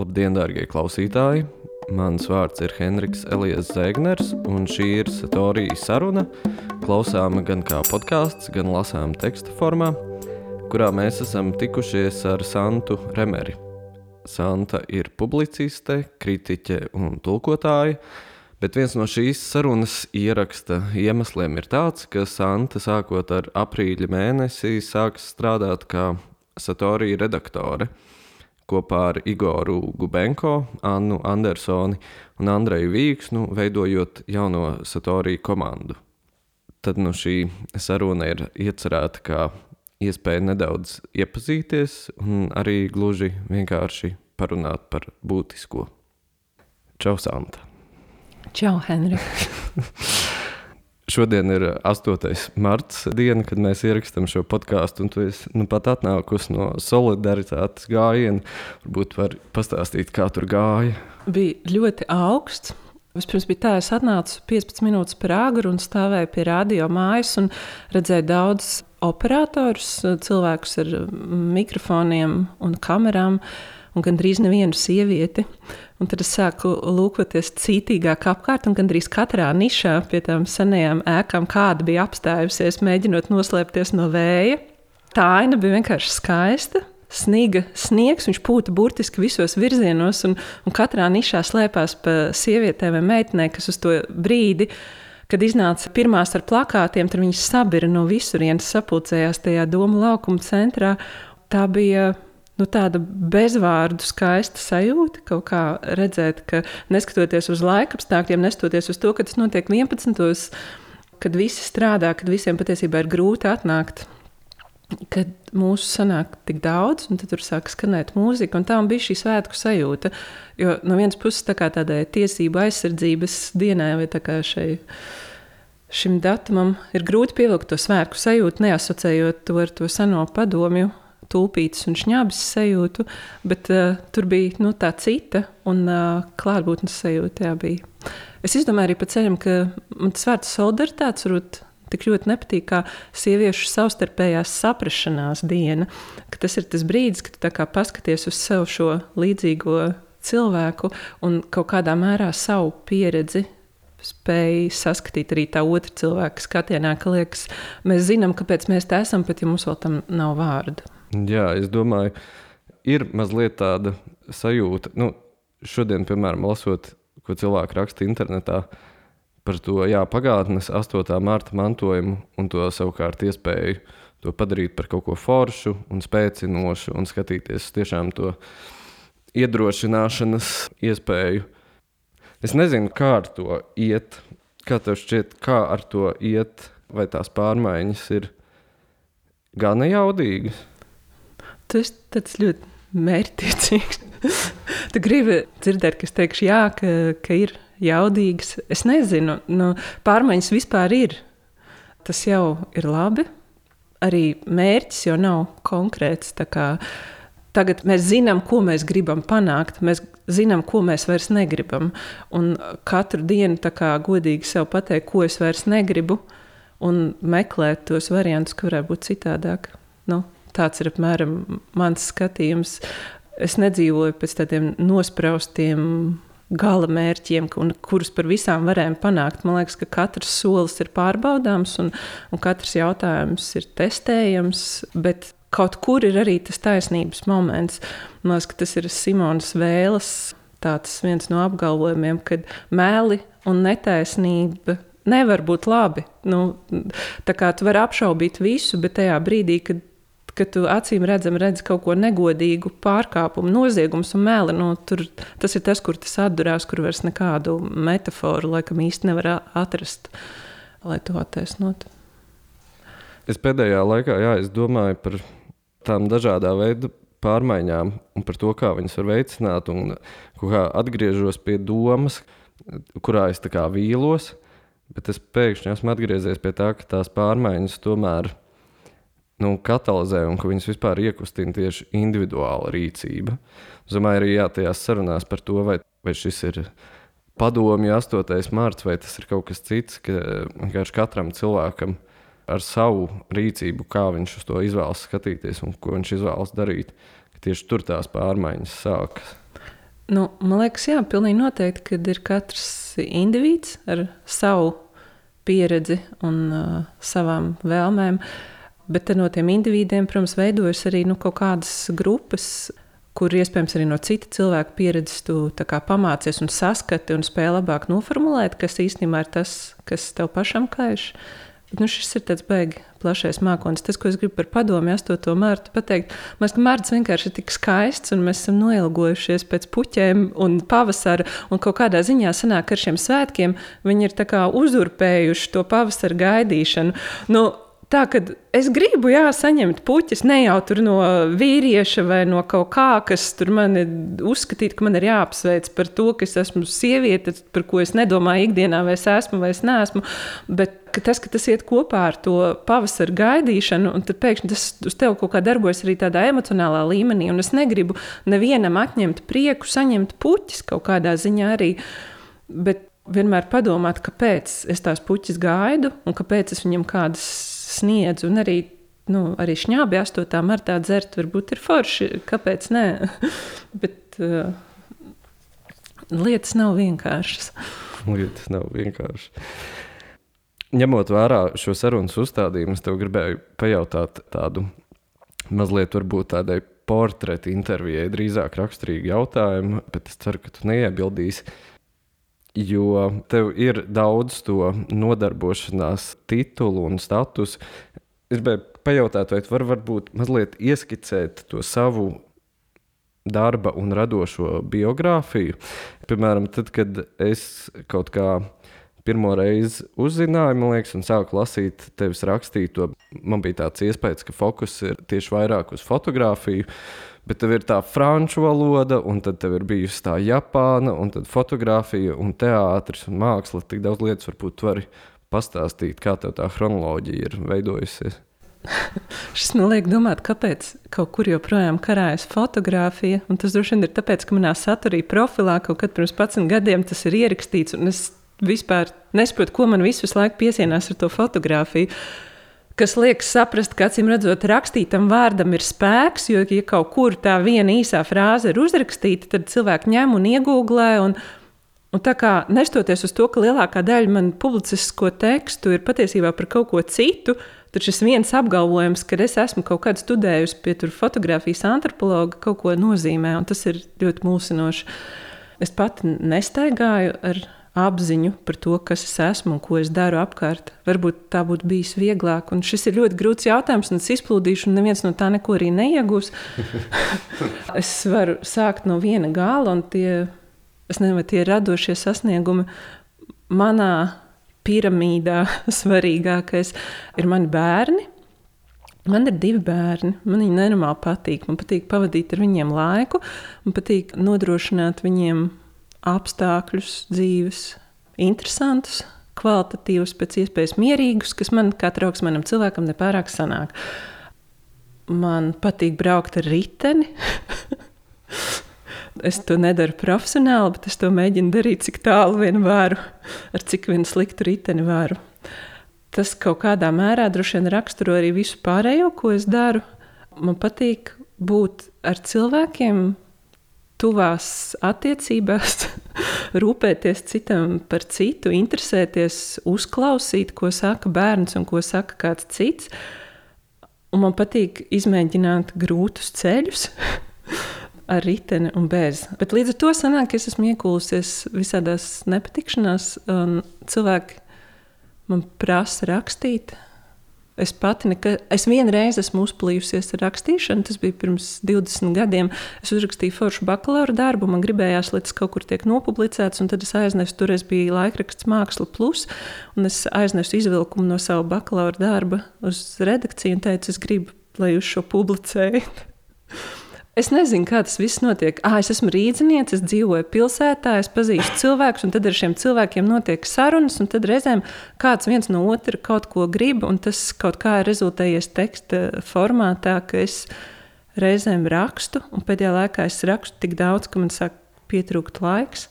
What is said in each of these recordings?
Labdien, darbie klausītāji! Mans vārds ir Henriks Elijas Zēgners, un šī ir Satorijas saruna. Klausāma gan kā podkāsts, gan lasām teksta formā, kurā mēs esam tikušies ar Santu Remeri. Santa ir publiciste, kritiķe un tulkotāja, bet viens no šīs sarunas ieraksta iemesliem ir tāds, ka Santa sākot ar aprīļa mēnesi sāks strādāt kā Satorija redaktore kopā ar Igoru Gubenko, Annu Andersoni un Andreju Vīksnu, veidojot jauno Satoriju komandu. Tad nu, šī saruna ir iecerēta kā iespēja nedaudz iepazīties un arī gluži vienkārši parunāt par būtisko. Čau, Santa! Čau, Henrik! Šodien ir 8. marts, diena, kad mēs ierakstām šo podkāstu, un tu esi nu, pat atnākusi no solidaritātes gājiena. Varbūt var pastāstīt, kā tur gāja. Bija ļoti augsts. Vispirms bija tā, es atnācu 15 minūtes par āgru un stāvēju pie radio mājas un redzēju daudz operatorus, cilvēkus ar mikrofoniem un kamerām, un gandrīz nevienu sievieti. Un tad es sāku lūkoties cītīgāk apkārt, un gandrīz katrā nišā pie tām senajām ēkām kāda bija apstājusies, mēģinot noslēpties no vēja. Tā aina bija vienkārši skaista. Sniega sniegs, viņš pūta burtiski visos virzienos, un, un katrā nišā slēpās pa sievietēm vai meitenēm, kas uz to brīdi, kad iznāca pirmās ar plakātiem, tad viņas sabira no visurienes, sapulcējās tajā domu laukuma centrā. Tā bija nu, tāda bezvārdu skaista sajūta, kaut kā redzēt, ka neskatoties uz laika apstākļiem, neskatoties uz to, ka tas notiek 11. kad visi strādā, kad visiem patiesībā ir grūti atnākt. Kad mūsu sanāk tik daudz, un tad tur sāk skanēt mūzika, un tā bija šī svētku sajūta. Jo no vienas puses, tā kā tādai tiesību aizsardzības dienai vai šai, šim datumam, ir grūti pievilkt to svētku sajūtu, neasociējot to ar to seno padomju tulpītas un šņabas sajūtu, bet uh, tur bija nu, tā cita un uh, klātbūtnes sajūta. Jā, bija. es izdomāju arī pa ceļam, ka man tas vārds solidaritātes varbūt tik ļoti nepatīk, kā sieviešu savstarpējās saprašanās diena. Tas ir tas brīdis, kad tu paskaties uz sev šo līdzīgo cilvēku un kaut kādā mērā savu pieredzi. Spēja saskatīt arī tā otra cilvēka skatienā, ka liekas, mēs zinām, kāpēc mēs tā esam, pat ja mums vēl tam nav vārdu. Jā, es domāju, ir mazliet tāda sajūta. Nu, šodien, piemēram, lasot, ko cilvēki raksta internetā par to jā, pagātnes 8. mārta mantojumu un to savukārt iespēju to padarīt par kaut ko foršu un spēcinošu un skatīties tiešām to iedrošināšanas iespēju. Es nezinu, kā ar to iet. Kā tev šķiet, kā ar to iet, vai tās pārmaiņas ir gana jaudīgas? Tas tāds ļoti mērķtiecīgs. tu gribi dzirdēt, ka es teikšu, jā, ka, ka ir jaudīgs. Es nezinu, nu, pārmaiņas vispār ir. Tas jau ir labi. Arī mērķis jau nav konkrēts. Tagad mēs zinām, ko mēs gribam panākt. Mēs zinām, ko mēs vairs negribam. Un katru dienu kā, godīgi sev pateikt, ko es vairs negribu, un meklēt tos variantus, ka varētu būt citādāk. Nu, Tāds ir apmēram mans skatījums. Es nedzīvoju pēc tādiem nospraustiem gala mērķiem, un, kurus par visām varējām panākt. Man liekas, ka katrs solis ir pārbaudāms un, un katrs jautājums ir testējams. Bet kaut kur ir arī tas taisnības moments. Man liekas, ka tas ir Simonas Vēles. Viens no apgalvojumiem, ka meli un netaisnība nevar būt labi. Nu, tā kā tu vari apšaubīt visu, bet tajā brīdī, kad ka tu acīm redzami redzi kaut ko negodīgu, pārkāpumu, noziegumus un mēli. Nu, tur, tas ir tas, kur tas atdurās, kur vairs nekādu metaforu laikam īsti nevar atrast, lai to attaisnotu. Es pēdējā laikā jā, es domāju par tām dažādā veida pārmaiņām un par to, kā viņas var veicināt. Un kā atgriežos pie domas, kurā es vīlos, bet es pēkšņi esmu atgriezies pie tā, ka tās pārmaiņas tomēr ir nu, katalizē un ka viņas vispār iekustina tieši individuāla rīcība. Es domāju, arī jā, tajās sarunās par to, vai, vai šis ir padomju 8. mārts vai tas ir kaut kas cits, ka vienkārši katram cilvēkam ar savu rīcību, kā viņš uz to izvēlas skatīties un ko viņš izvēlas darīt, ka tieši tur tās pārmaiņas sākas. Nu, man liekas, jā, pilnīgi noteikti, ka ir katrs indivīds ar savu pieredzi un uh, savām vēlmēm. Bet no tiem individiem, protams, veidojas arī nu, kaut kādas grupas, kur iespējams arī no cita cilvēka pieredzes tu pamācies un saskati un spēj labāk noformulēt, kas īstenībā ir tas, kas tev pašam kaiš. Nu, šis ir tāds beigas plašais mākslinieks. Tas, ko es gribu par padomu 8. mārtu pateikt, liekas, ka mārts vienkārši ir tik skaists, un mēs esam noilgojušies pēc puķiem un pavasara. Un kaut kādā ziņā sanāk, ka ar šiem svētkiem viņi ir uzurpējuši to pavasara gaidīšanu. Nu, tā, ka es gribu jā, saņemt puķis ne jau no vīrieša vai no kaut kā, kas tur man uzskatīt, ka man ir jāapsveic par to, ka es esmu sieviete, par ko es nedomāju ikdienā, vai es esmu vai es neesmu. Bet ka tas, ka tas iet kopā ar to pavasara gaidīšanu, un tad pēkšņi tas uz tevi kaut kā darbojas arī tādā emocionālā līmenī. Un es negribu nevienam atņemt prieku, saņemt puķis kaut kādā ziņā arī. Bet vienmēr padomāt, kāpēc es tās puķis gaidu un kāpēc es viņam kādas sniedzu. Un arī, nu, arī šņābi 8. martā dzert, varbūt ir forši. Kāpēc nē? Bet uh, lietas nav vienkāršas. Lietas nav vienkāršas. Ņemot vērā šo sarunas uzstādījumu, es tev gribēju pajautāt tādu mazliet varbūt tādai portreta intervijai, drīzāk raksturīgu jautājumu, bet es ceru, ka tu neiebildīsi. Jo tev ir daudz to nodarbošanās titulu un statusu. Es gribēju pajautāt, vai tu vari varbūt mazliet ieskicēt to savu darba un radošo biogrāfiju. Piemēram, tad, kad es kaut kādā pirmo reizi uzzināju, man liekas, un sāku lasīt tevis rakstīto, man bija tāds iespējas, ka fokus ir tieši vairāk uz fotografiju. Bet tev ir tā franču valoda, un tad tev ir bijusi tā Japāna, un tad fotografija, un teātris un māksla. Tik daudz lietas, varbūt tu vari pastāstīt, kā tev tā chronoloģija ir veidojusies. Šis man liek domāt, kāpēc kaut kur joprojām karājas fotografija. Tas droši vien ir tāpēc, ka manā saturī profilā kaut kad pirms 11 gadiem tas ir ierakstīts. Es vispār nesaprotu, ko man visu laiku piesienās ar to fotografiju. Kas liekas saprast, ka acīm redzot, rakstītam vārdam ir spēks, jo, ja kaut kur tā viena īsā frāze ir uzrakstīta, tad cilvēki ņem un iegūglē. Un, un tā kā nestoties uz to, ka lielākā daļa man publicisko tekstu ir patiesībā par kaut ko citu, tad šis viens apgalvojums, ka es esmu kaut kādā studējusi pie fotografijas antropologa, kaut ko nozīmē, un tas ir ļoti mulsinoši. Es pati nestaigāju ar apziņu par to, kas es esmu un ko es daru apkārt. Varbūt tā būtu bijis vieglāk. Un šis ir ļoti grūts jautājums, un es izplūdīšu, un neviens no tā neko arī neiegūs. es varu sākt no viena gala, un tie, nezinu, tie radošie sasniegumi manā piramīdā svarīgākais ir mani bērni. Man ir divi bērni. Man viņi nenormāli patīk. Man patīk pavadīt ar viņiem laiku, man patīk nodrošināt viņiem apstākļus, dzīves, interesantus, kvalitatīvus, pēc iespējas mierīgus, kas man kā trauksmēnam cilvēkam nepārāk sanāk. Man patīk braukt ar riteni. es to nedaru profesionāli, bet es to mēģinu darīt, cik tālu vien varu, ar cik vien sliktu riteni varu. Tas kaut kādā mērā droši vien raksturo arī visu pārējo, ko es daru. Man patīk būt ar cilvēkiem, tuvās attiecībās, rūpēties citam par citu, interesēties, uzklausīt, ko saka bērns un ko saka kāds cits. Un man patīk izmēģināt grūtus ceļus. ar riteni un bez. Bet līdz ar to sanāk, es esmu iekūlusies visādās nepatikšanās, un cilvēki man prasa rakstīt, Es pati nekad, es vienreiz esmu uzplījusies ar rakstīšanu, tas bija pirms 20 gadiem. Es uzrakstīju foršu bakalaura darbu, man gribējās, lai tas kaut kur tiek nopublicēts, un tad es aiznesu, toreiz bija laikraksts Māksla Plus, un es aiznesu izvilkumu no sava bakalaura darba uz redakciju un teicu, es gribu, lai jūs šo publicējat. Es nezinu, kā tas viss notiek. Ah, es esmu rīzniece, es dzīvoju pilsētā, es pazīstu cilvēkus, un tad ar šiem cilvēkiem notiek sarunas, un tad reizēm kāds viens no otra kaut ko grib, un tas kaut kā ir rezultējies teksta formātā, ka es reizēm rakstu, un pēdējā laikā es rakstu tik daudz, ka man sāk pietrūkt laiks.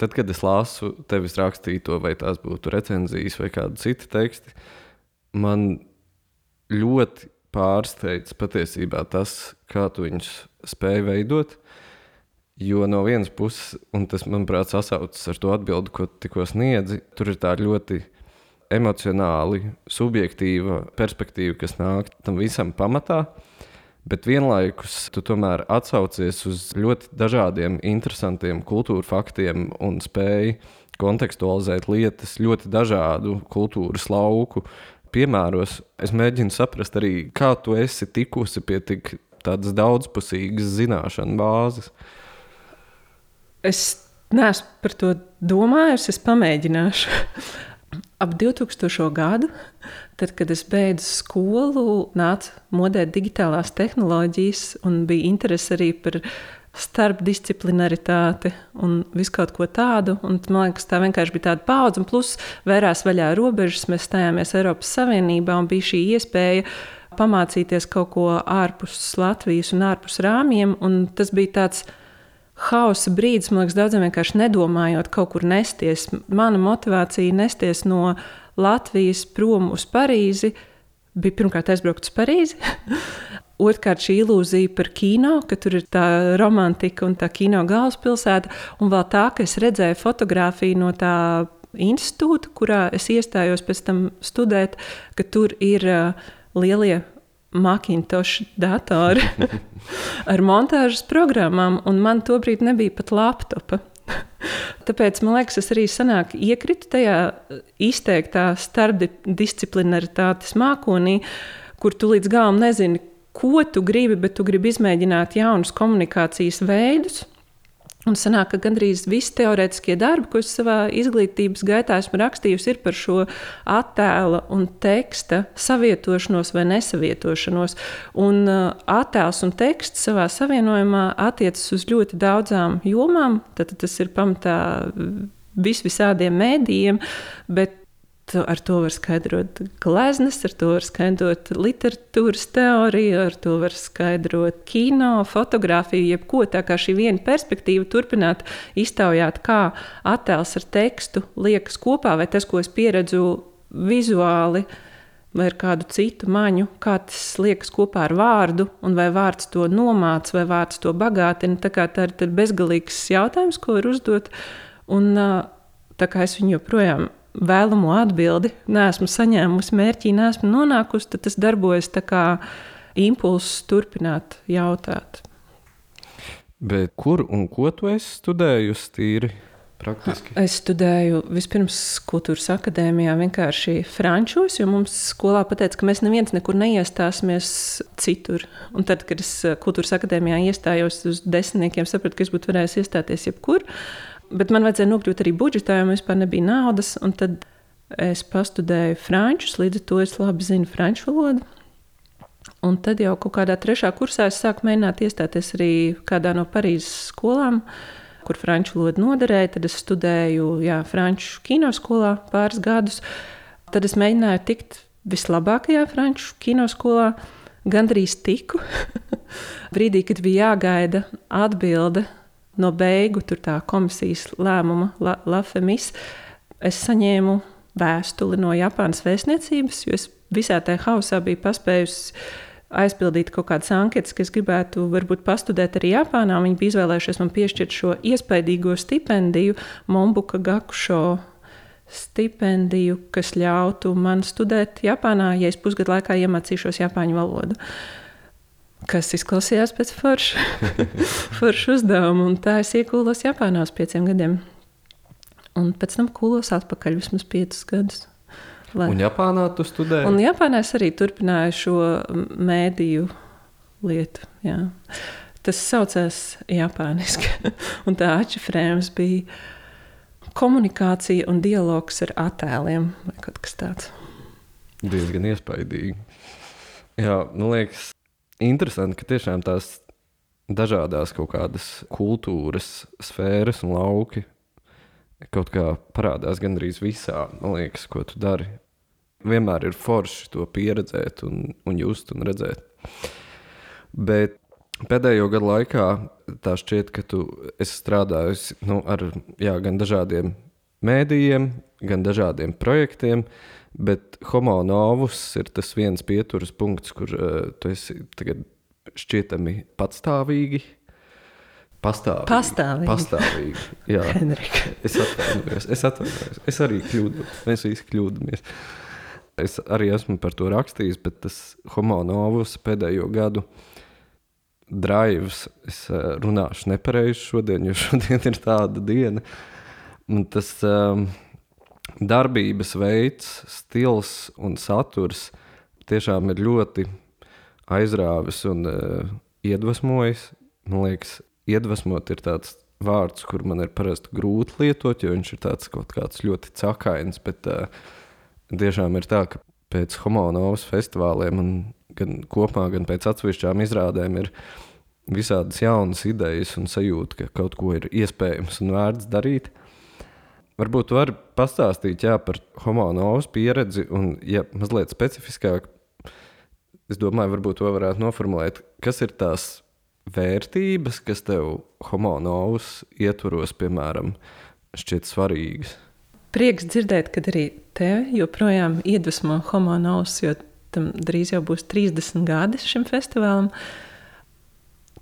Tad, kad es lasu tevis rakstīto, vai tās būtu recenzijas vai kādi citi teksti, man ļoti pārsteidz patiesībā tas, kā tu viņus spēj veidot. Jo no vienas puses, un tas, manuprāt, sasaucas ar to atbildi, ko tikko sniedzi, tur ir tā ļoti emocionāli, subjektīva perspektīva, kas nāk tam visam pamatā. Bet vienlaikus tu tomēr atsaucies uz ļoti dažādiem, interesantiem kultūra faktiem un spēj kontekstualizēt lietas ļoti dažādu kultūras lauku piemēros. Es mēģinu saprast arī, kā tu esi tikusi pie tik tādas daudzpusīgas zināšanu bāzes. Es neesmu par to domājis, es pamēģināšu. Ap 2000. gadu, tad, kad es beidzu skolu, nāca modē digitālās tehnoloģijas un bija interese arī par starpdisciplinaritāti un visu kaut ko tādu. Un, man liekas, tā vienkārši bija tāda paudze, un plus vērās vaļā robežas. Mēs stājāmies Eiropas Savienībā un bija šī iespēja pamācīties kaut ko ārpus Latvijas un ārpus rāmjiem. Un tas bija tāds hausa brīdis, man liekas, daudziem vienkārši nedomājot, kaut kur nesties. Mana motivācija nesties no Latvijas prom uz Parīzi bija pirmkārt aizbraukt uz Parīzi. Otrkārt, šī ilūzija par kino, ka tur ir tā romantika un tā kino galvaspilsēta, un vēl tā, ka es redzēju fotografiju no tā institūta, kurā es iestājos pēc tam studēt, ka tur ir lielie Macintosh datori ar montāžas programmām, un man tobrīd nebija pat laptopa. Tāpēc man liekas, es arī sanāku iekritu tajā izteiktā starpdisciplinaritātes mākonī, kur tu līdz galam nezini, ko tu gribi, bet tu gribi izmēģināt jaunus komunikācijas veidus. Un sanāk, ka gandrīz visi teorētiskie darbi, ko es savā izglītības gaitā esmu rakstījusi, ir par šo attēla un teksta savietošanos vai nesavietošanos. Un uh, attēls un teksts savā savienojumā attiecas uz ļoti daudzām jomām. Tad tas ir pamatā vis visādiem mēdījiem, bet ar to var skaidrot gleznas, ar to var skaidrot literatūras teoriju, ar to var skaidrot kino, fotografiju, jebko. Tā kā šī viena perspektīva turpināt iztaujāt, kā attēls ar tekstu liekas kopā, vai tas, ko es pieredzu vizuāli. Vai ar kādu citu maņu, kā tas liekas kopā ar vārdu, un vai vārds to nomāca, vai vārds to bagātina. Tā, tā ir bezgalīgs jautājums, ko var uzdot. Un, tā kā es viņu joprojām vēlamo atbildi neesmu saņēmusi, mērķī neesmu nonākusi, tad tas darbojas kā impulss turpināt jautāt. Bet kur un ko tu esi studējusi tīri? Praktiski. Es studēju vispirms kultūras akadēmijā, vienkārši frančos, jo mums skolā pateica, ka mēs neviens nekur neiestāsimies citur. Un tad, kad es kultūras akadēmijā iestājos uz desmitniekiem, sapratu, ka es būtu varējis iestāties jebkur. Uh, Bet man vajadzēja nokļūt arī budžetā, jo man vispār nebija naudas. Tad es pastudēju frančus, līdz ar to es labi zinu franču valodu. Un tad jau kaut kādā trešā kursā es sāku mēģināt iestāties arī kādā no Parīzes skolām, kur franču valoda noderēja. Tad es studēju jā, franču kinoskolā pāris gadus. Tad es mēģināju tikt vislabākajā franču kinoskolā. Gandrīz tiku. Brīdī, kad bija jāgaida atbilde no beigu komisijas lēmuma, la, Lafemis, es saņēmu vēstuli no Japānas vēstniecības, jo es visā tajā hausā biju paspējusi aizpildīt kaut kādas anketas, kas gribētu varbūt pastudēt arī Japānā. Viņi bija izvēlējušies man piešķirt šo iespaidīgo stipendiju, Mombuka Gakušo stipendiju, kas ļautu man studēt Japānā, ja es pusgadu laikā iemācīšos japāņu valodu. Uh, kas izklausījās pēc forša, forša uzdevuma. Un tā es iekūlos Japānā uz pieciem gadiem. Un pēc tam kūlos atpakaļ vismaz piecus gadus. Lai... Un Japānā tu studēji? Un Japānā es arī turpināju šo mēdīju lietu. Jā. Tas saucās Japāniski. un tā atšifrējums bija komunikācija un dialogs ar attēliem vai kaut kas tāds. Diezgan iespaidīgi. Jā, man liekas, interesanti, ka tiešām tās dažādas kaut kādas kultūras sfēras un lauki kaut kā parādās gandrīz visā, man liekas, ko tu dari. Vienmēr ir forši to pieredzēt, un, un just un redzēt. Bet pēdējo gadu laikā tā šķiet, ka tu esi strādājusi nu, ar jā, gan dažādiem mēdījiem, gan dažādiem projektiem. Uh, Bet homo novus ir tas viens pieturas punkts, kur uh, tu esi šķietami patstāvīgi. Pastāvīgi. Pastāvīgi. Pastāvīgi. Jā, Henrika. es atvainojos. Es atvainojos. Es arī kļūdos. Mēs visi kļūdāmies. Es arī esmu par to rakstījis, bet tas homonovs pēdējo gadu drives. Es eh, runāšu nepareizi šodien, jo šodien ir tāda diena. Un tas um, darbības veids, stils un saturs tiešām ir ļoti aizrāvis un uh, iedvesmojis. Man liekas, iedvesmot ir tāds vārds, kur man ir parasti grūti lietot, jo viņš ir tāds kaut kāds ļoti cakains. Bet uh, tiešām ir tā, ka pēc homonovas festivāliem, gan kopumā, gan pēc atsevišķām izrādēm, ir visādas jaunas idejas un sajūta, ka kaut ko ir iespējams un vērts darīt. Varbūt var pastāstīt jā, par homonovas pieredzi, un, ja mazliet specifiskāk, es domāju, varbūt to varētu noformulēt, kas ir tās vērtības, kas tev homonovas ietvaros, piemēram, šķiet svarīgas? Prieks dzirdēt, ka arī tevi joprojām iedvesmo homonovs, jo tam drīz jau būs 30 gadi šim festivālam.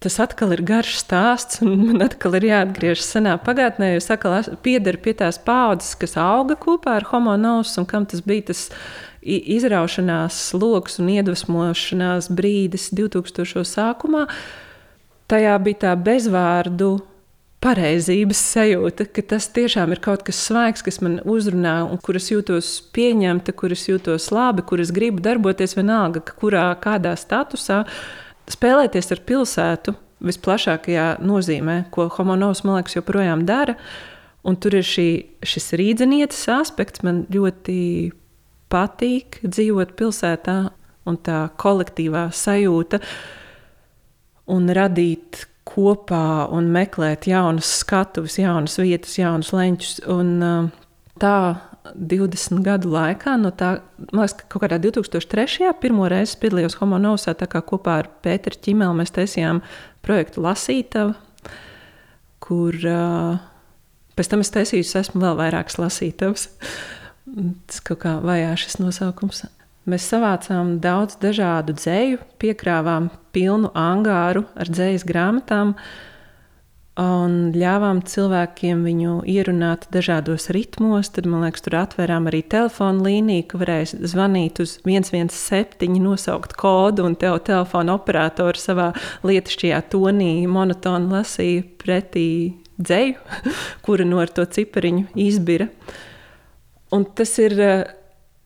Tas atkal ir garš stāsts, un man atkal ir jāatgriežas senā pagātnē, jo es atkal piederu pie tās paudzes, kas auga kopā ar homonovs, un kam tas bija tas izraušanās lokus un iedvesmošanās brīdis 2000. sākumā. Tajā bija tā bezvārdu pareizības sajūta, ka tas tiešām ir kaut kas svaigs, kas man uzrunā, un kuras jūtos pieņemta, kuras jūtos labi, kuras gribu darboties vienalga, kurā kādā statusā. Spēlēties ar pilsētu visplašākajā nozīmē, ko homonovs, man liekas, joprojām dara. Un tur ir šī, šis rīznieces aspekts. Man ļoti patīk dzīvot pilsētā, un tā kolektīvā sajūta un radīt kopā un meklēt jaunas skatuves, jaunas vietas, jaunus leņķus. Un, tā 20 gadu laikā, no tā, liekas, ka kaut kādā 2003. pirmo reizi piedalījos Homonovsā, tā kā kopā ar Pēteru Čimelu mēs taisījām projektu Lasītava, kur uh, pēc tam es taisīju, esmu vēl vairākas lasītavas. Tas kaut kā vajā šis nosaukums. Mēs savācām daudz dažādu dzēju, piekrāvām pilnu angāru ar dzējas grāmatām un ļāvām cilvēkiem viņu ierunāt dažādos ritmos. Tad, man liekas, tur atvērām arī telefonu līniju, ka varēja zvanīt uz 117, nosaukt kodu, un tev telefona operators savā lietišķajā tonī monotoni lasīja pretī dzēju, kura no to cipariņu izbira. Un tas ir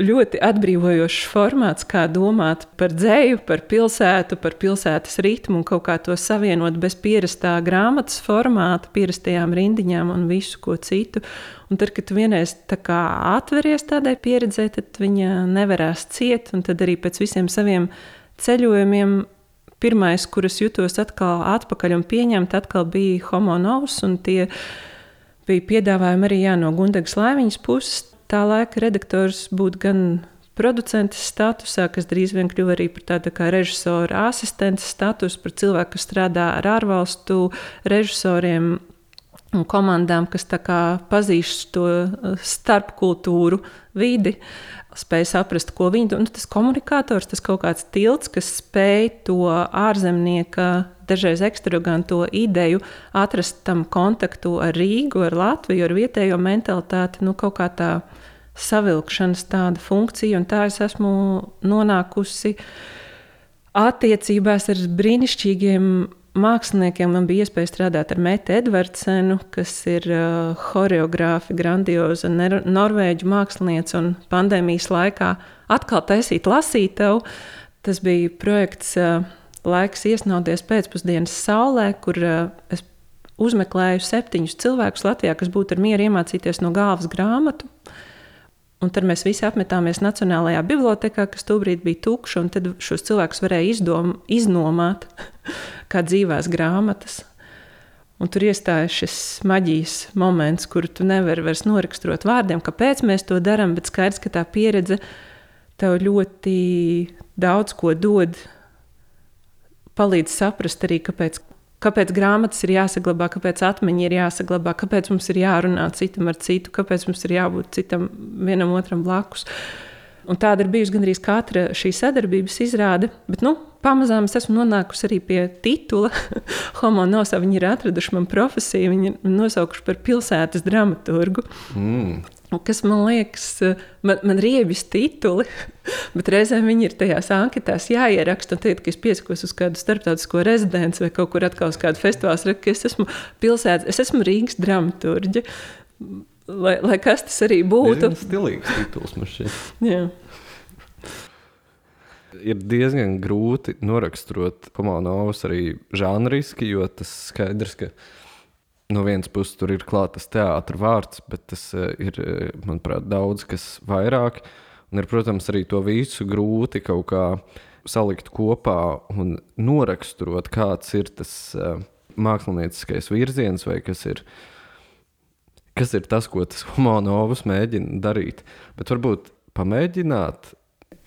ļoti atbrīvojošs formāts, kā domāt par dzēju, par pilsētu, par pilsētas ritmu un kaut kā to savienot bez pierastā grāmatas formāta, pierastajām rindiņām un visu ko citu. Un tad, kad tu vienreiz tā atveries tādai pieredzē, tad viņa nevarēs ciet, un tad arī pēc visiem saviem ceļojumiem. Pirmais, kuras jutos atkal atpakaļ un pieņemt, atkal bija homonovs, un tie bija piedāvājumi arī jā, no Gundegas Laimiņas puses tā laika redaktors būt gan producents statusā, kas drīz vien kļuva arī par tādu kā režisora asistents status, par cilvēku, kas strādā ar ārvalstu režisoriem komandām, kas pazīst to uh, starpkultūru vidi, spēj saprast, ko viņi domā. Nu, tas komunikators, tas kaut kāds tilts, kas spēj to ārzemnieka, dažreiz ekstravaganto ideju, atrast tam kontaktu ar Rīgu, ar Latviju, ar vietējo mentalitāti, nu, kaut kā tā savilkšanas tāda funkcija, un tā es esmu nonākusi attiecībās ar brīnišķīgiem māksliniekiem. Man bija iespēja strādāt ar Metu Edvardsenu, kas ir uh, choreogrāfa, grandioza norvēģu mākslinieca, un pandēmijas laikā atkal taisīt lasītavu. Tas bija projekts uh, Laiks iesnauties pēcpusdienas saulē, kur uh, es uzmeklēju septiņus cilvēkus Latvijā, kas būtu ar mieru iemācīties no galvas grāmatu. Un tad mēs visi apmetāmies Nacionālajā bibliotekā, kas tobrīd bija tukša, un tad šos cilvēkus varēja izdom, iznomāt kā dzīvās grāmatas. Un tur iestājas šis maģijas moments, kuru tu nevari vairs noraksturot vārdiem, kāpēc mēs to darām, bet skaidrs, ka tā pieredze tev ļoti daudz ko dod, palīdz saprast arī, kāpēc kāpēc grāmatas ir jāsaglabā, kāpēc atmiņa ir jāsaglabā, kāpēc mums ir jārunā citam ar citu, kāpēc mums ir jābūt citam vienam otram blakus. Un tāda ir bijusi gandrīz katra šī sadarbības izrāde. Bet, nu, pamazām es esmu nonākusi arī pie titula. Homo nosauca, viņi ir atraduši man profesiju, viņi ir nosaukuši par pilsētas dramaturgu. Mm. Kas man liekas, man, man riebjas tituli, bet reizēm viņi ir tajās anketās jāieraksta. Tagad, kad es piesakos uz kādu starptautisko rezidenci vai kaut kur atkal uz kādu festivālu, ka es esmu pilsētas, es esmu Rīgas dramaturģe. Lai, lai kas tas arī būtu. Tas ir stilīgs tituls man šķiet ir diezgan grūti noraksturot Pamanovas arī žanriski, jo tas skaidrs, ka no vienas puses tur ir klāts teātris vārds, bet tas eh, ir, eh, manuprāt, daudz kas vairāk. Un ir, protams, arī to visu grūti kaut kā salikt kopā un noraksturot, kāds ir tas uh, mākslinieckais virziens vai kas ir. Kas ir tas, ko tas Humanovs mēģina darīt? Bet varbūt pamēģināt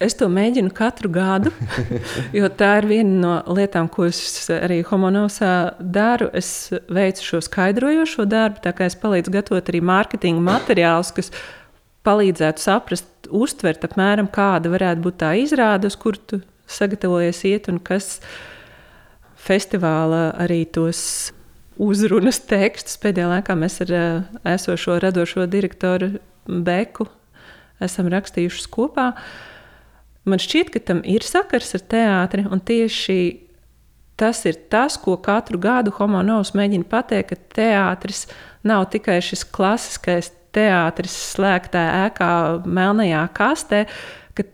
Es to mēģinu katru gadu, jo tā ir viena no lietām, ko es arī homonosā daru. Es veicu šo skaidrojošo darbu, tā kā es palīdzu gatavot arī mārketinga materiālus, kas palīdzētu saprast, uztvert apmēram, kāda varētu būt tā izrāde, uz kur tu sagatavojies iet un kas festivālā arī tos uzrunas tekstus. Pēdējā laikā mēs ar esošo radošo direktoru Beku esam rakstījuši kopā. Uh, Man šķiet, ka tam ir sakars ar teātri, un tieši tas ir tas, ko katru gadu Homonovs mēģina pateikt, ka teātris nav tikai šis klasiskais teātris slēgtā ēkā, melnajā kastē, ka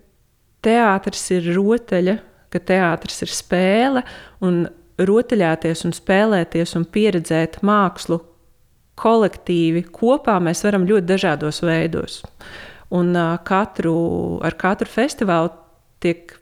teātris ir rotaļa, ka teātris ir spēle, un rotaļāties un spēlēties un pieredzēt mākslu kolektīvi kopā mēs varam ļoti dažādos veidos. Un uh, katru, ar katru festivālu tiek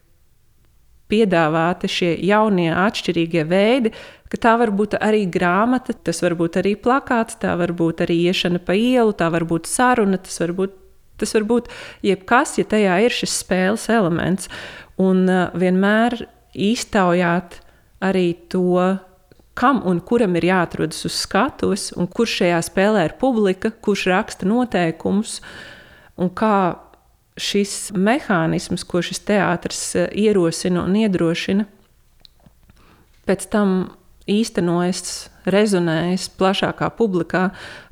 piedāvāti šie jaunie, atšķirīgie veidi, ka tā var būt arī grāmata, tas var būt arī plakāts, tā var būt arī iešana pa ielu, tā var būt saruna, tas var būt, tas var būt jebkas, ja tajā ir šis spēles elements. Un uh, vienmēr iztaujāt arī to, kam un kuram ir jāatrodas uz skatuves, un kurš šajā spēlē ir publika, kurš raksta noteikumus un kā šis mehānisms, ko šis teātris eh, ierosina un iedrošina, pēc tam īstenojas, rezonējas plašākā publikā,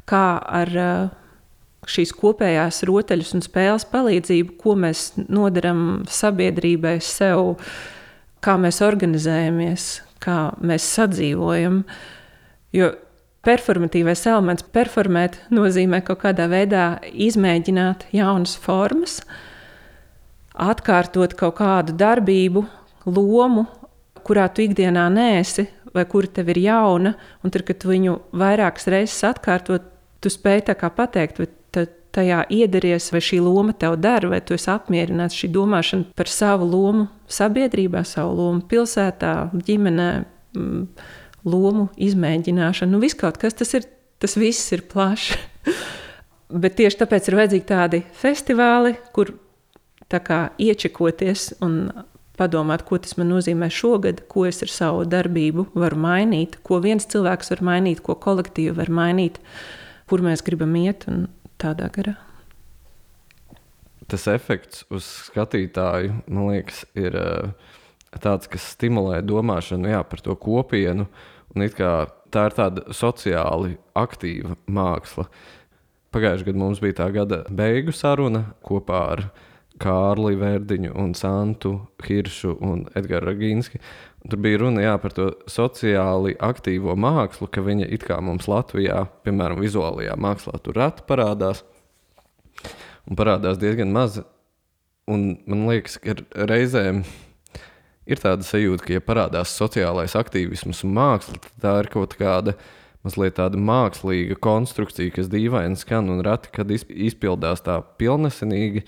kā ar eh, šīs kopējās rotaļas un spēles palīdzību, ko mēs nodaram sabiedrībai, sev, kā mēs organizējamies, kā mēs sadzīvojam. Jo performatīvais elements, performēt, nozīmē kaut kādā veidā izmēģināt jaunas formas, atkārtot kaut kādu darbību, lomu, kurā tu ikdienā nēsi, vai kura tev ir jauna, un tad, kad tu viņu vairākas reizes atkārtot, tu spēj tā kā pateikt, vai tajā iederties, vai šī loma tev dara, vai tu esi apmierināts šī domāšana par savu lomu sabiedrībā, savu lomu pilsētā, ģimenē. Lomu izmēģināšana. Nu, viss kaut kas tas ir, tas viss ir plašs. Bet tieši tāpēc ir vajadzīgi tādi festivāli, kur kā, iečekoties un padomāt, ko tas man nozīmē šogad, ko es ar savu darbību varu mainīt, ko viens cilvēks var mainīt, ko kolektīvi var mainīt, kur mēs gribam iet un tādā garā. Tas efekts uz skatītāju, man liekas, ir uh, tāds, kas stimulē domāšanu jā, par to kopienu. Tā ir tāda sociāli aktīva māksla. Pagājušajā gadā mums bija tā gada beigu saruna kopā ar Kārli Verdiņu, un Santu Hiršu un Edgars Ragīnski. Tur bija runa jā, par to sociāli aktīvo mākslu, ka viņa it kā mums Latvijā, piemēram, vizuālajā mākslā, tur rati parādās. Un parādās diezgan maz. Un man liekas, ka reizēm ir tāda sajūta, ka, ja parādās sociālais aktīvisms un māksla, tad tā ir kaut kāda mazliet tāda mākslīga konstrukcija, kas dīvaini skan un reti, kad izpildās tā pilnesenīgi.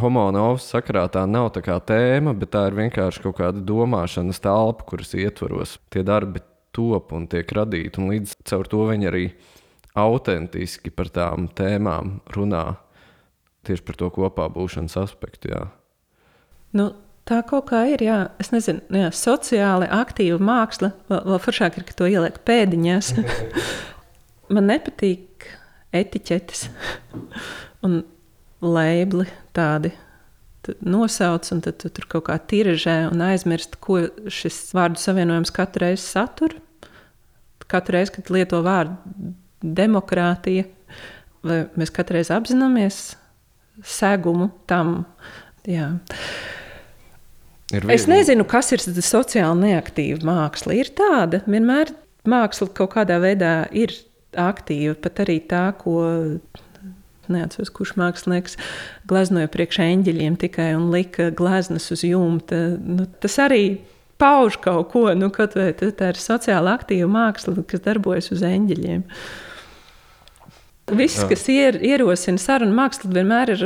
Homonovs sakarā tā nav tā kā tēma, bet tā ir vienkārši kaut kāda domāšanas telpa, kuras ietvaros tie darbi top un tiek radīti, un līdz ar to viņi arī autentiski par tām tēmām runā. Tieši par to kopā būšanas aspektu. Jā. Nu, Tā kaut kā ir, jā, es nezinu, jā, sociāli aktīva māksla. Vēl, vēl foršāk ir, ka to ieliek pēdiņās. Man nepatīk etiķetes un lēbli tādi nosauc, un tad tu tur kaut kā tiražē un aizmirst, ko šis vārdu savienojums katru reizi satur. Katru reizi, kad lieto vārdu demokrātija, vai mēs katru reizi apzināmies segumu tam. Jā. Es nezinu, kas ir sociāli neaktīva māksla. Ir tāda, vienmēr māksla kaut kādā veidā ir aktīva, pat arī tā, ko neatceros, kurš mākslinieks gleznoja priekš eņģeļiem tikai un lika gleznas uz jumta. Nu, tas arī pauž kaut ko, nu, kaut vai tā ir sociāli aktīva māksla, kas darbojas uz eņģeļiem. Viss, kas ier, ierosina sarunu mākslu, vienmēr ir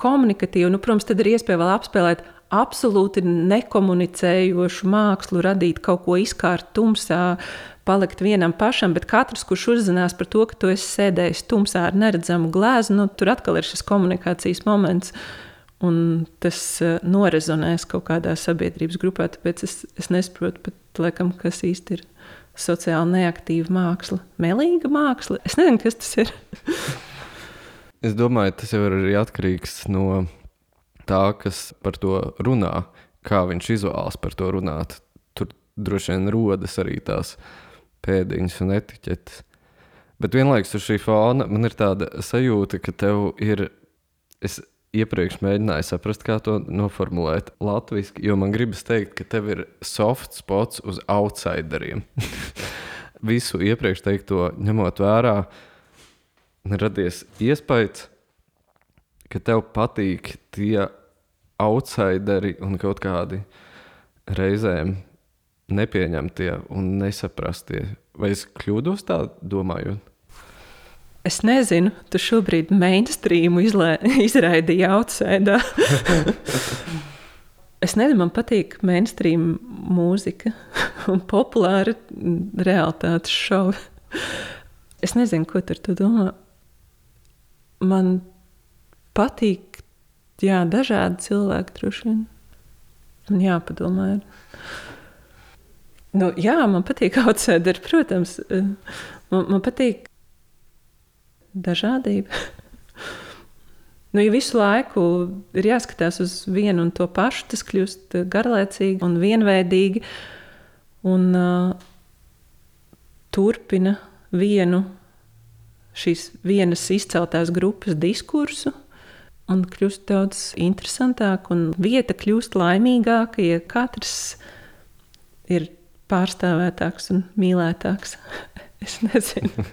komunikatīva. Nu, protams, tad ir iespēja vēl apspēlēt absolūti nekomunicējošu mākslu, radīt kaut ko izkārt tumsā, palikt vienam pašam, bet katrs, kurš uzzinās par to, ka tu esi sēdējis tumsā ar neredzamu glāzi, nu, tur atkal ir šis komunikācijas moments. Un tas uh, norezonēs kaut kādā sabiedrības grupā. Tāpēc es, es nesaprotu, pat, laikam, kas īsti ir sociāli neaktīva māksla. Melīga māksla. Es nezinu, kas tas ir. es domāju, tas jau ir arī atkarīgs no tā, kas par to runā, kā viņš izvēlas par to runāt. Tur droši vien rodas arī tās pēdiņas un etiķetes. Bet vienlaikus uz šī fona man ir tāda sajūta, ka tev ir. Es iepriekš mēģināju saprast, kā to noformulēt latviešu, jo man gribas teikt, ka tev ir soft spots uz outsideriem. Visu iepriekš teikto ņemot vērā, radies iespējas, ka tev patīk tie outsideri un kaut kādi reizēm nepieņemtie un nesaprastie. Vai es kļūdos tā domājot? Es nezinu, tu šobrīd mainstreamu izraidīji outsēdā. es nezinu, man patīk mainstream mūzika un populāra realitātes šovi. Es nezinu, ko tur tu domā. Man patīk, jā, dažādi cilvēki droši vien. Man jāpadomā. Nu, jā, man patīk outsider, protams. Man, man patīk dažādība. nu, ja visu laiku ir jāskatās uz vienu un to pašu, tas kļūst garlaicīgi un vienveidīgi. Un uh, turpina vienu šīs vienas izceltās grupas diskursu. Un kļūst daudz interesantāk, un vieta kļūst laimīgāka, ja katrs ir pārstāvētāks un mīlētāks. es nezinu.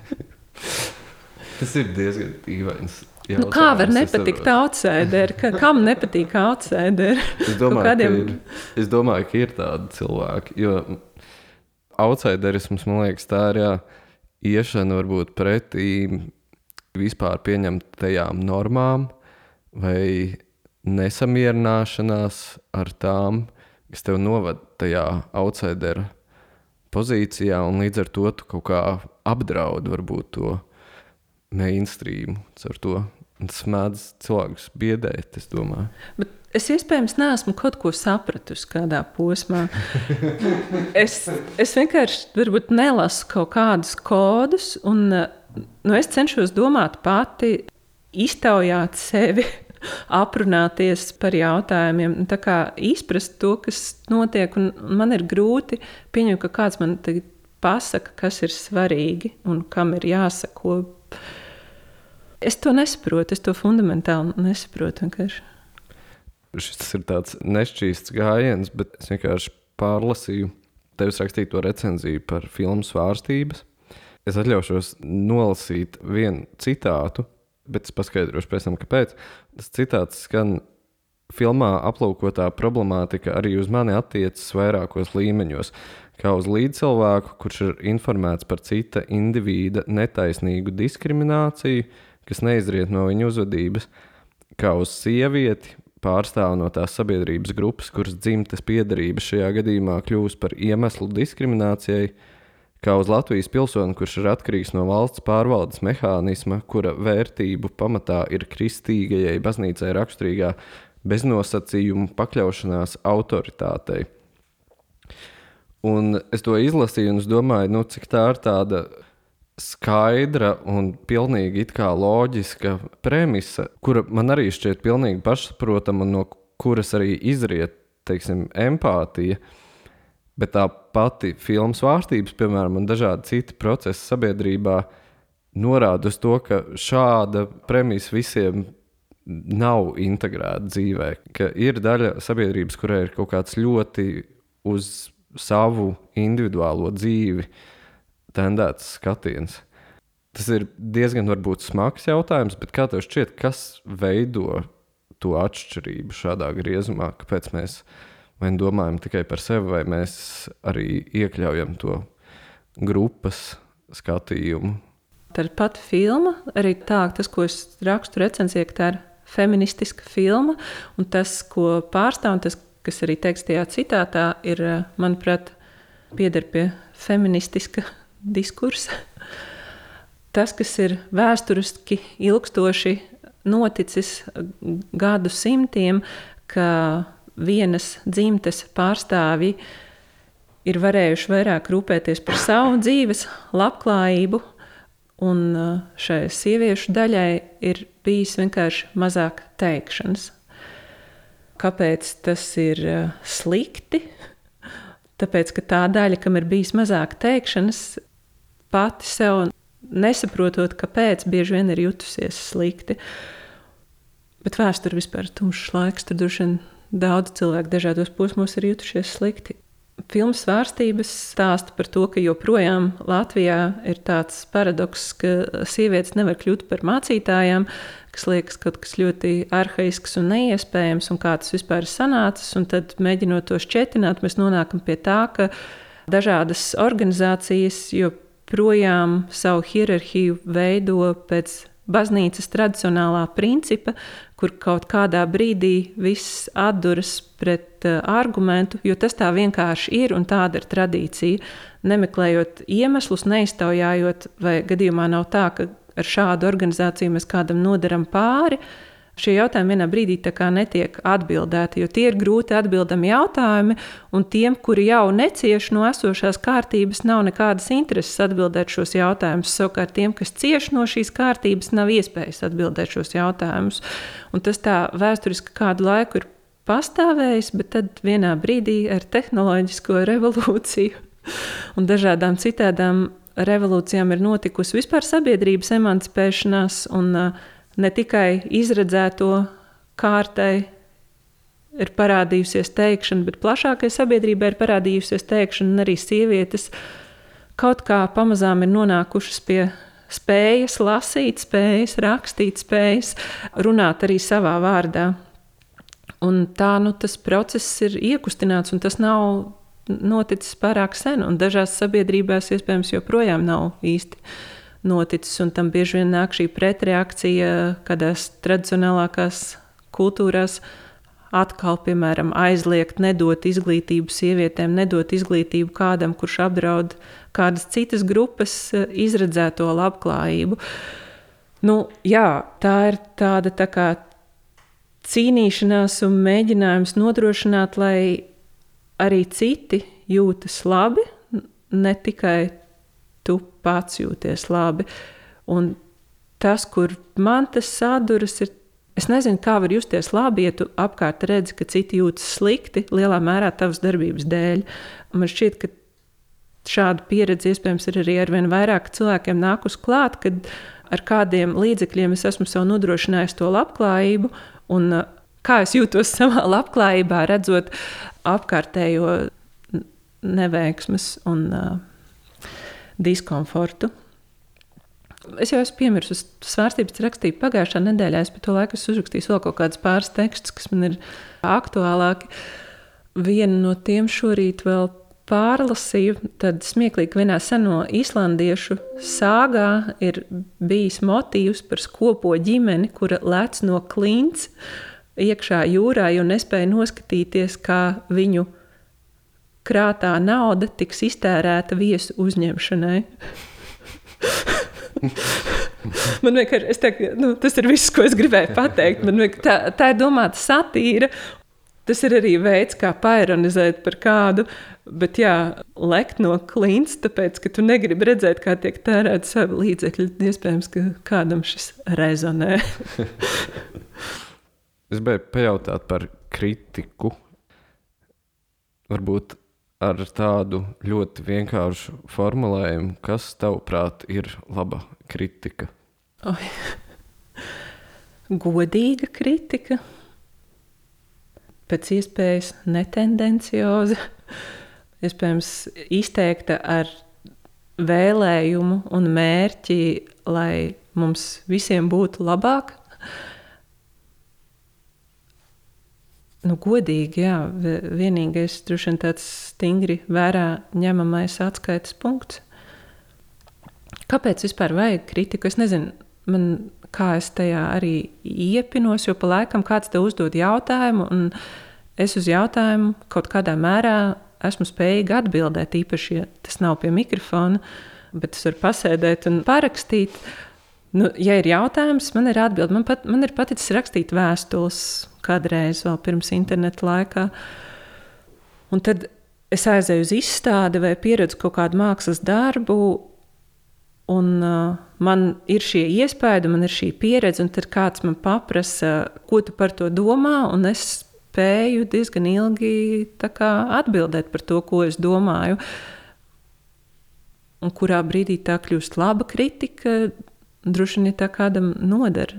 Tas ir diezgan dīvains. Nu, kā var nepatikt outsider? Kam nepatīk outsider? Es domāju, kādiem... ka ir, es domāju, ka ir tādi cilvēki. Jo outsiderisms, man liekas, tā ir jā, iešana varbūt pretī vispār pieņemtajām normām vai nesamierināšanās ar tām, kas tev novada tajā outsider pozīcijā, un līdz ar to tu kaut kā apdraud varbūt to mainstream. Ar to tas mēdz cilvēkus biedēt, es domāju. Bet es iespējams neesmu kaut ko sapratusi kādā posmā. es, es vienkārši nelasu kaut kādus kodus, un nu, es cenšos domāt pati, iztaujāt sevi. Aprunāties par jautājumiem, tā kā izprast to, kas notiek. Man ir grūti pieņemt, ka kāds man pasaka, kas ir svarīgi un kam ir jāsako Es to nesaprotu, es to fundamentāli nesaprotu. Vienkārši. Šis ir tāds nešķīsts gājiens, bet es vienkārši pārlasīju tevis rakstīto recenziju par filmu svārstības. Es atļaušos nolasīt vienu citātu, bet es paskaidrošu pēc tam, kāpēc. Tas citāts skan, filmā aplūkotā problemātika arī uz mani attiecas vairākos līmeņos kā uz līdzcilvēku, kurš ir informēts par cita indivīda netaisnīgu diskrimināciju, kas neizriet no viņa uzvedības, kā uz sievieti, pārstāv no tās sabiedrības grupas, kuras dzimtes piedarība šajā gadījumā kļūst par iemeslu diskriminācijai, kā uz Latvijas pilsoni, kurš ir atkarīgs no valsts pārvaldes mehānisma, kura vērtību pamatā ir kristīgajai baznīcai raksturīgā beznosacījumu pakļaušanās autoritātei. Un es to izlasīju, un es domāju, nu, cik tā ir tāda skaidra un pilnīgi loģiska premisa, kura man arī šķiet pilnīgi pašsaprotama, no kuras arī izriet, teiksim, empātija. Bet tā pati filmas vārstības, piemēram, un dažādi citi procesi sabiedrībā norāda uz to, ka šāda premisa visiem nav integrēta dzīvē. Ka ir daļa sabiedrības, kurai ir kaut kāds ļoti uz savu individuālo dzīvi tendēts skatiens. Tas ir diezgan varbūt smags jautājums, bet kā tev šķiet, kas veido to atšķirību šādā griezumā? Kāpēc mēs vai domājam tikai par sevi, vai mēs arī iekļaujam to grupas skatījumu? Tā ir pati filma, arī tā, tas, ko es rakstu recenzijā, tā ir feministiska filma, un tas, ko pārstāv, un tas, kas arī teikts tajā citātā, ir, manuprāt, pieder pie feministiska diskursa. Tas, kas ir vēsturiski ilgstoši noticis gadu simtiem, ka vienas dzimtes pārstāvji ir varējuši vairāk rūpēties par savu dzīves labklājību, un uh, šai sieviešu daļai ir bijis vienkārši mazāk teikšanas. Kāpēc tas ir uh, slikti? Tāpēc, ka tā daļa, kam ir bijis mazāk teikšanas, pati sev nesaprotot, kāpēc bieži vien ir jutusies slikti. Bet vēsture vispār ir tumšs laiks. Tur droši vien daudz cilvēku dažādos posmos ir jutušies slikti. Filmas svārstības stāsta par to, ka joprojām Latvijā ir tāds paradoks, ka sievietes nevar kļūt par mācītājām, kas liekas kaut kas ļoti arhaisks un neiespējams, un kā tas vispār ir sanācis. Tad, mēģinot to šķietināt, mēs nonākam pie tā, ka dažādas organizācijas joprojām projām savu hierarhiju veido pēc baznīcas tradicionālā principa, kur kaut kādā brīdī viss atduras pret uh, argumentu, jo tas tā vienkārši ir un tāda ir tradīcija. Nemeklējot iemeslus, neiztaujājot, vai gadījumā nav tā, ka ar šādu organizāciju mēs kādam nodaram pāri, uh, šie jautājumi vienā brīdī netiek atbildēti, jo tie ir grūti atbildami jautājumi, un tiem, kuri jau necieš no esošās kārtības, nav nekādas intereses atbildēt šos jautājumus. Savukārt tiem, kas cieš no šīs kārtības, nav iespējas atbildēt šos jautājumus. Un tas tā vēsturiski kādu laiku ir pastāvējis, bet tad vienā brīdī ar tehnoloģisko revolūciju un dažādām citādām revolūcijām ir notikusi vispār sabiedrības emancipēšanās. Un, uh, ne tikai izredzēto kārtai ir parādījusies teikšana, bet plašākai sabiedrībai ir parādījusies teikšana, un arī sievietes kaut kā pamazām ir nonākušas pie spējas lasīt, spējas rakstīt, spējas runāt arī savā vārdā. Un tā nu, tas process ir iekustināts, un tas nav noticis pārāk sen, un dažās sabiedrībās iespējams joprojām nav īsti noticis, un tam bieži vien nāk šī pretreakcija kādās tradicionālākās kultūrās. Atkal, piemēram, aizliegt, nedot izglītību sievietēm, nedot izglītību kādam, kurš apdraud kādas citas grupas eh, izredzēto labklājību. Nu, jā, tā ir tāda tā kā cīnīšanās un mēģinājums nodrošināt, lai arī citi jūtas labi, ne tikai pats jūties labi. Un tas, kur man tas saduras, ir. Es nezinu, kā var justies labi, ja tu apkārt redzi, ka citi jūtas slikti, lielā mērā tavas darbības dēļ. Un man šķiet, ka šāda pieredze iespējams ir arī ar vien vairāk cilvēkiem nākus klāt, kad ar kādiem līdzekļiem es esmu sev nodrošinājis to labklājību. Un, kā es jūtos savā labklājībā, redzot apkārtējo neveiksmes un uh, diskomfortu. Es jau esmu piemirsis, svārstības rakstīju pagājušā nedēļā. Es par to laiku esmu uzrakstījis vēl kaut kādus pāris tekstus, kas man ir aktuālāki. Vienu no tiem šorīt vēl pārlasīju. Tad smieklīgi, vienā seno islandiešu sāgā ir bijis motīvs par skopo ģimeni, kura lec no klints iekšā jūrā, jo nespēja noskatīties, kā viņu krātā nauda tiks iztērēta viesu uzņemšanai. Man vienkārši teiktu, nu, tas ir viss, ko es gribēju pateikt. Tā, tā ir domāta satīra. Tas ir arī veids, kā paironizēt par kādu, bet jā, lekt no klints, tāpēc, ka tu negribi redzēt, kā tiek tērēta savi līdzekļi. Iespējams, ka kādam šis rezonē. es gribēju pajautāt par kritiku. Varbūt ar tādu ļoti vienkāršu formulējumu, kas tavuprāt ir laba kritika? Oi. Godīga kritika, pēc iespējas netendencioza, iespējams, izteikta ar vēlējumu un mērķi, lai mums visiem būtu labāk. Nu, godīgi, jā, vienīgais droši vien tāds stingri vērā ņemamais atskaites punkts. Kāpēc vispār vajag kritiku? Es nezinu, man, kā es tajā arī iepinos, jo pa laikam kāds te uzdod jautājumu, un es uz jautājumu kaut kādā mērā esmu spējīga atbildēt, īpaši, ja tas nav pie mikrofona, bet es varu pasēdēt un parakstīt. Nu, ja ir jautājums, man ir atbilde. Man, pat, man ir paticis rakstīt vēstules kādreiz, vēl pirms interneta laikā. Un tad es aizēju uz izstādi vai pieredzu kaut kādu mākslas darbu. Un uh, man ir šie iespaidi, man ir šī pieredze, un tad kāds man paprasa, ko tu par to domā. Un es spēju diezgan ilgi atbildēt par to, ko es domāju. Un kurā brīdī tā kļūst laba kritika, droši vien tā kādam noder.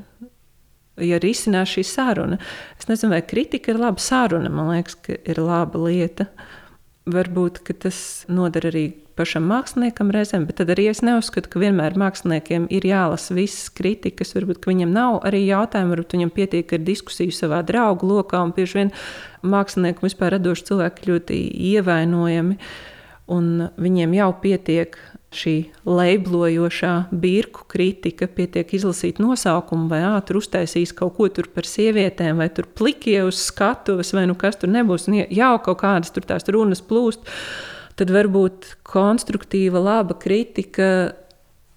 Ja risinās šī saruna, es nezinu, vai kritika ir laba saruna. Man liekas, ka ir laba lieta. Varbūt tas noder arī pašam māksliniekam reizēm, bet tad arī es neuzskatu, ka vienmēr māksliniekiem ir jālasa visas kritikas. Varbūt viņam nav arī jautājumu, varbūt viņam pietiek ar diskusiju savā draugu lokā, un bieži vien mākslinieki vispār radoši cilvēki ļoti ievainojami. Un viņiem jau pietiek šī leiblojošā birku kritika, pietiek izlasīt nosaukumu, vai ātri uztaisīs kaut ko par sievietēm, vai tur plikie uz skatuves, vai nu kas tur nebūs, un jau kaut kādas tur tās runas plūst, tad varbūt konstruktīva, laba kritika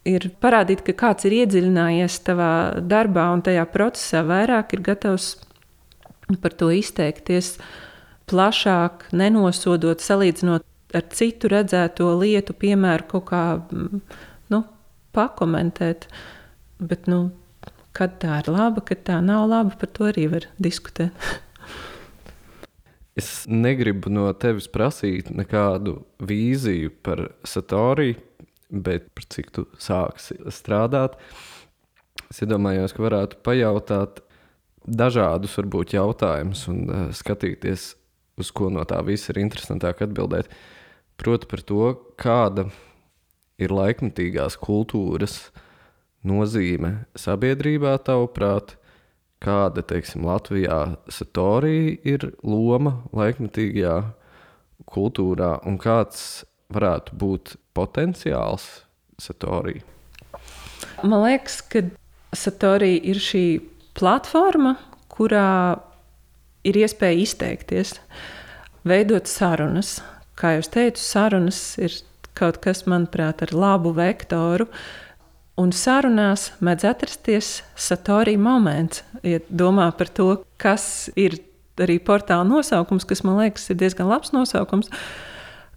ir parādīt, ka kāds ir iedziļinājies tavā darbā un tajā procesā, vairāk ir gatavs par to izteikties plašāk, nenosodot, salīdzinot ar citu redzēto lietu, piemēru kaut kā mm, nu, pakomentēt. Bet, nu, kad tā ir laba, kad tā nav laba, par to arī var diskutēt. es negribu no tevis prasīt nekādu vīziju par satoriju, bet par cik tu sāksi strādāt. Es iedomājos, ka varētu pajautāt dažādus varbūt, jautājumus un uh, skatīties, uz ko no tā visa ir interesantāk atbildēt. Uh, Proti par to, kāda ir laikmatīgās kultūras nozīme sabiedrībā, tavuprāt, kāda, teiksim, Latvijā satorija ir loma laikmatīgajā kultūrā un kāds varētu būt potenciāls satorija? Man liekas, ka satorija ir šī platforma, kurā ir iespēja izteikties, veidot sarunas, kā jau teicu, sarunas ir kaut kas, manuprāt, ar labu vektoru. Un sarunās mēdz atrasties satorija moments, ja domā par to, kas ir arī portāla nosaukums, kas man liekas ir diezgan labs nosaukums. Uh,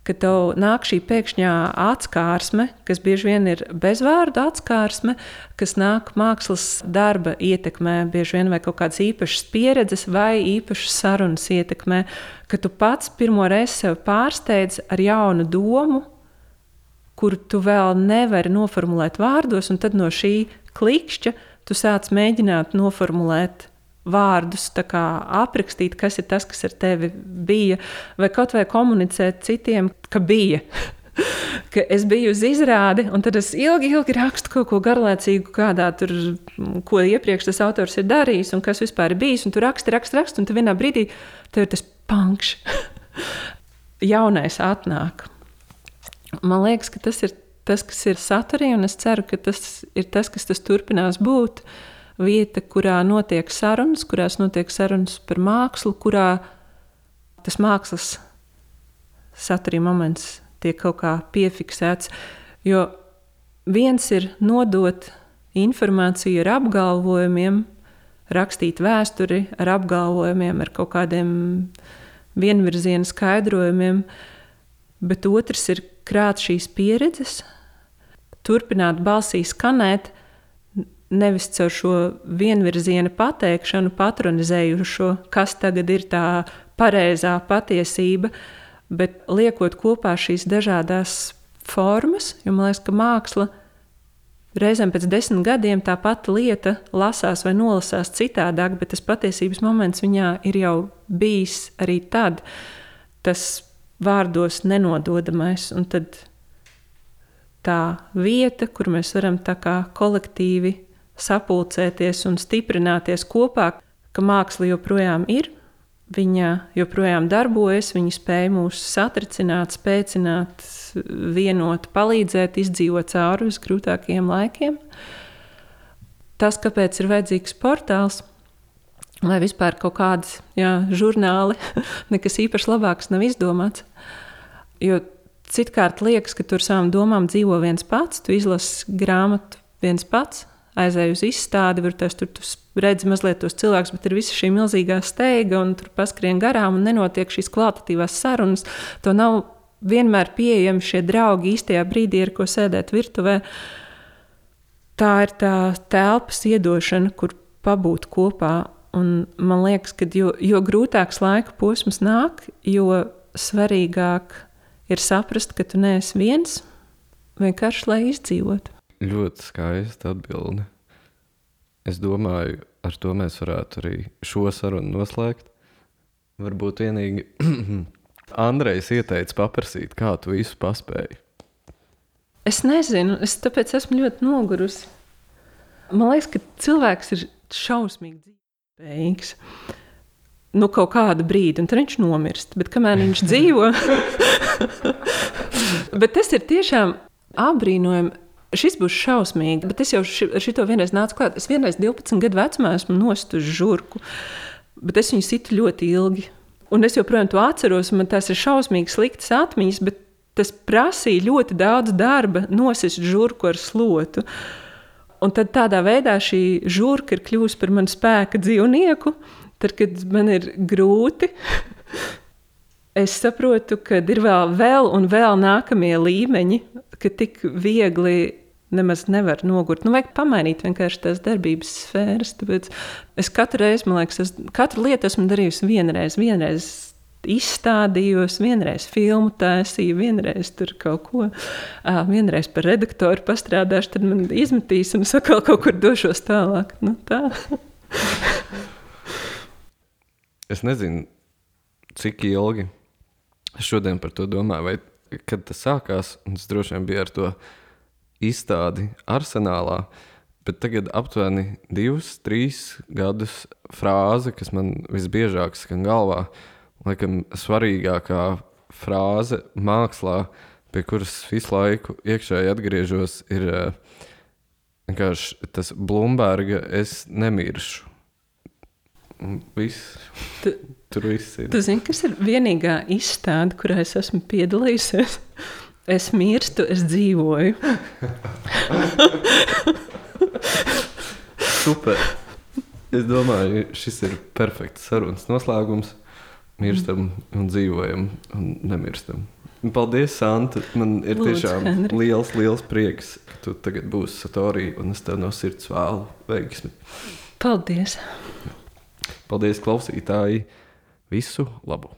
ka tev nāk šī pēkšņā atskārsme, kas bieži vien ir bezvārdu atskārsme, kas nāk mākslas darba ietekmē, bieži vien vai kaut kādas īpašas pieredzes vai īpašas sarunas ietekmē, ka tu pats pirmo reizi sev pārsteidz ar jaunu domu, kuru tu vēl nevari noformulēt vārdos, un tad no šī klikšķa tu sāc mēģināt noformulēt vārdus aprakstīt, kas ir tas, kas ar tevi bija, vai kaut vai komunicēt citiem, ka bija. ka es biju uz izrādi, un tad es ilgi, ilgi rakstu kaut ko garlaicīgu, kādā tur, ko iepriekš tas autors ir darījis, un kas vispār ir bijis. Un tu raksti, raksti, raksti, un tad vienā brīdī tev ir tas pankšs. Jaunais atnāk. Man liekas, ka tas ir tas, kas ir saturī, un es ceru, ka tas ir tas, kas tas turpinās būt. Uh, vieta, kurā notiek sarunas, kurās notiek sarunas par mākslu, kurā tas mākslas satura moments tiek kaut kā piefiksēts. Jo viens ir nodot informāciju ar apgalvojumiem, rakstīt vēsturi ar apgalvojumiem, ar kaut kādiem vienvirziena skaidrojumiem, bet otrs ir krāt šīs pieredzes, turpināt balsī skanēt nevis caur šo vienvirziena pateikšanu, patronizējušo, kas tagad ir tā pareizā patiesība, bet liekot kopā šīs dažādas formas, jo man liekas, ka māksla reizēm pēc desmit gadiem tā pati lieta lasās vai nolasās citādāk, bet tas patiesības moments viņā ir jau bijis arī tad, tas vārdos nenododamais. Un tad tā vieta, kur mēs varam tā kā kolektīvi sapulcēties un stiprināties kopā, ka māksla joprojām ir, viņa joprojām darbojas, viņa spēja mūs satricināt, spēcināt, vienot, palīdzēt izdzīvot cauri visgrūtākajiem laikiem. Tas, kāpēc ir vajadzīgs portāls, vai vispār kaut kādi jā, žurnāli, nekas īpaši labāks nav izdomāts. Jo citkārt liekas, ka tur savām domām dzīvo viens pats, tu izlasi grāmatu viens pats, aizēju uz izstādi, var tas tur redzi mazliet tos cilvēkus, bet ir visa šī milzīgā steiga, un tur paskrien garām, un nenotiek šīs kvalitatīvās sarunas. To nav vienmēr pieejami šie draugi īstajā brīdī, ar ko sēdēt virtuvē. Tā ir tā telpas iedošana, kur pabūt kopā. Un man liekas, ka jo, jo grūtāks laika posms nāk, jo svarīgāk ir saprast, ka tu neesi viens, vienkārši lai izdzīvotu. Ļoti skaista atbilde. Es domāju, ar to mēs varētu arī šo sarunu noslēgt. Varbūt vienīgi Andrejs ieteica paprasīt, kā tu visu paspēji. Es nezinu, es tāpēc esmu ļoti nogurusi. Man liekas, ka cilvēks ir šausmīgi dzīvības. Nu, kaut kādu brīdi, un tad viņš nomirst. Bet kamēr viņš dzīvo, bet tas ir tiešām apbrīnojami Šis būs šausmīgi, bet es jau ši, ar šo vienreiz nācu klāt. Es vienreiz 12 gadu vecumā esmu nostuši žurku, bet es viņu situ ļoti ilgi. Un es joprojām to atceros, man tas ir šausmīgi sliktas atmiņas, bet tas prasīja ļoti daudz darba nosist žurku ar slotu. Un tad tādā veidā šī žurka ir kļuvusi par manu spēka dzīvnieku. Tad, kad man ir grūti, es saprotu, ka ir vēl, vēl un vēl nākamie līmeņi, ka tik viegli nemaz nevar nogurt. Nu, vajag pamainīt vienkārši tās darbības sfēras. Tāpēc es katru reizi, man liekas, es katru lietu esmu darījusi vienreiz. vienreiz izstādījos, vienreiz filmu taisīju, vienreiz tur kaut ko, vienreiz par redaktoru pastrādāšu, tad man izmetīs un es atkal kaut kur došos tālāk. Nu, tā. es nezinu, cik ilgi es šodien par to domāju, vai kad tas sākās, tas droši vien bija ar to izstādi arsenālā. Bet tagad aptuveni divus, trīs gadus frāze, kas man visbiežāk skan galvā, laikam svarīgākā frāze mākslā, pie kuras visu laiku iekšēji atgriežos, ir uh, vienkārši tas Blūmberga es nemiršu. Viss. Tu, Tur viss ir. Tu zini, kas ir vienīgā izstāde, kurā es esmu piedalījusies? Es mirstu, es dzīvoju. Super. Es domāju, šis ir perfekts sarunas noslēgums. Mirstam un dzīvojam un nemirstam. Paldies, Santa. Man ir Lūdzu, tiešām Henri. liels, liels prieks, ka tu tagad būsi Satorija un es tev no sirds vēlu veiksmi. Paldies! Paldies, klausītāji! Visu labu!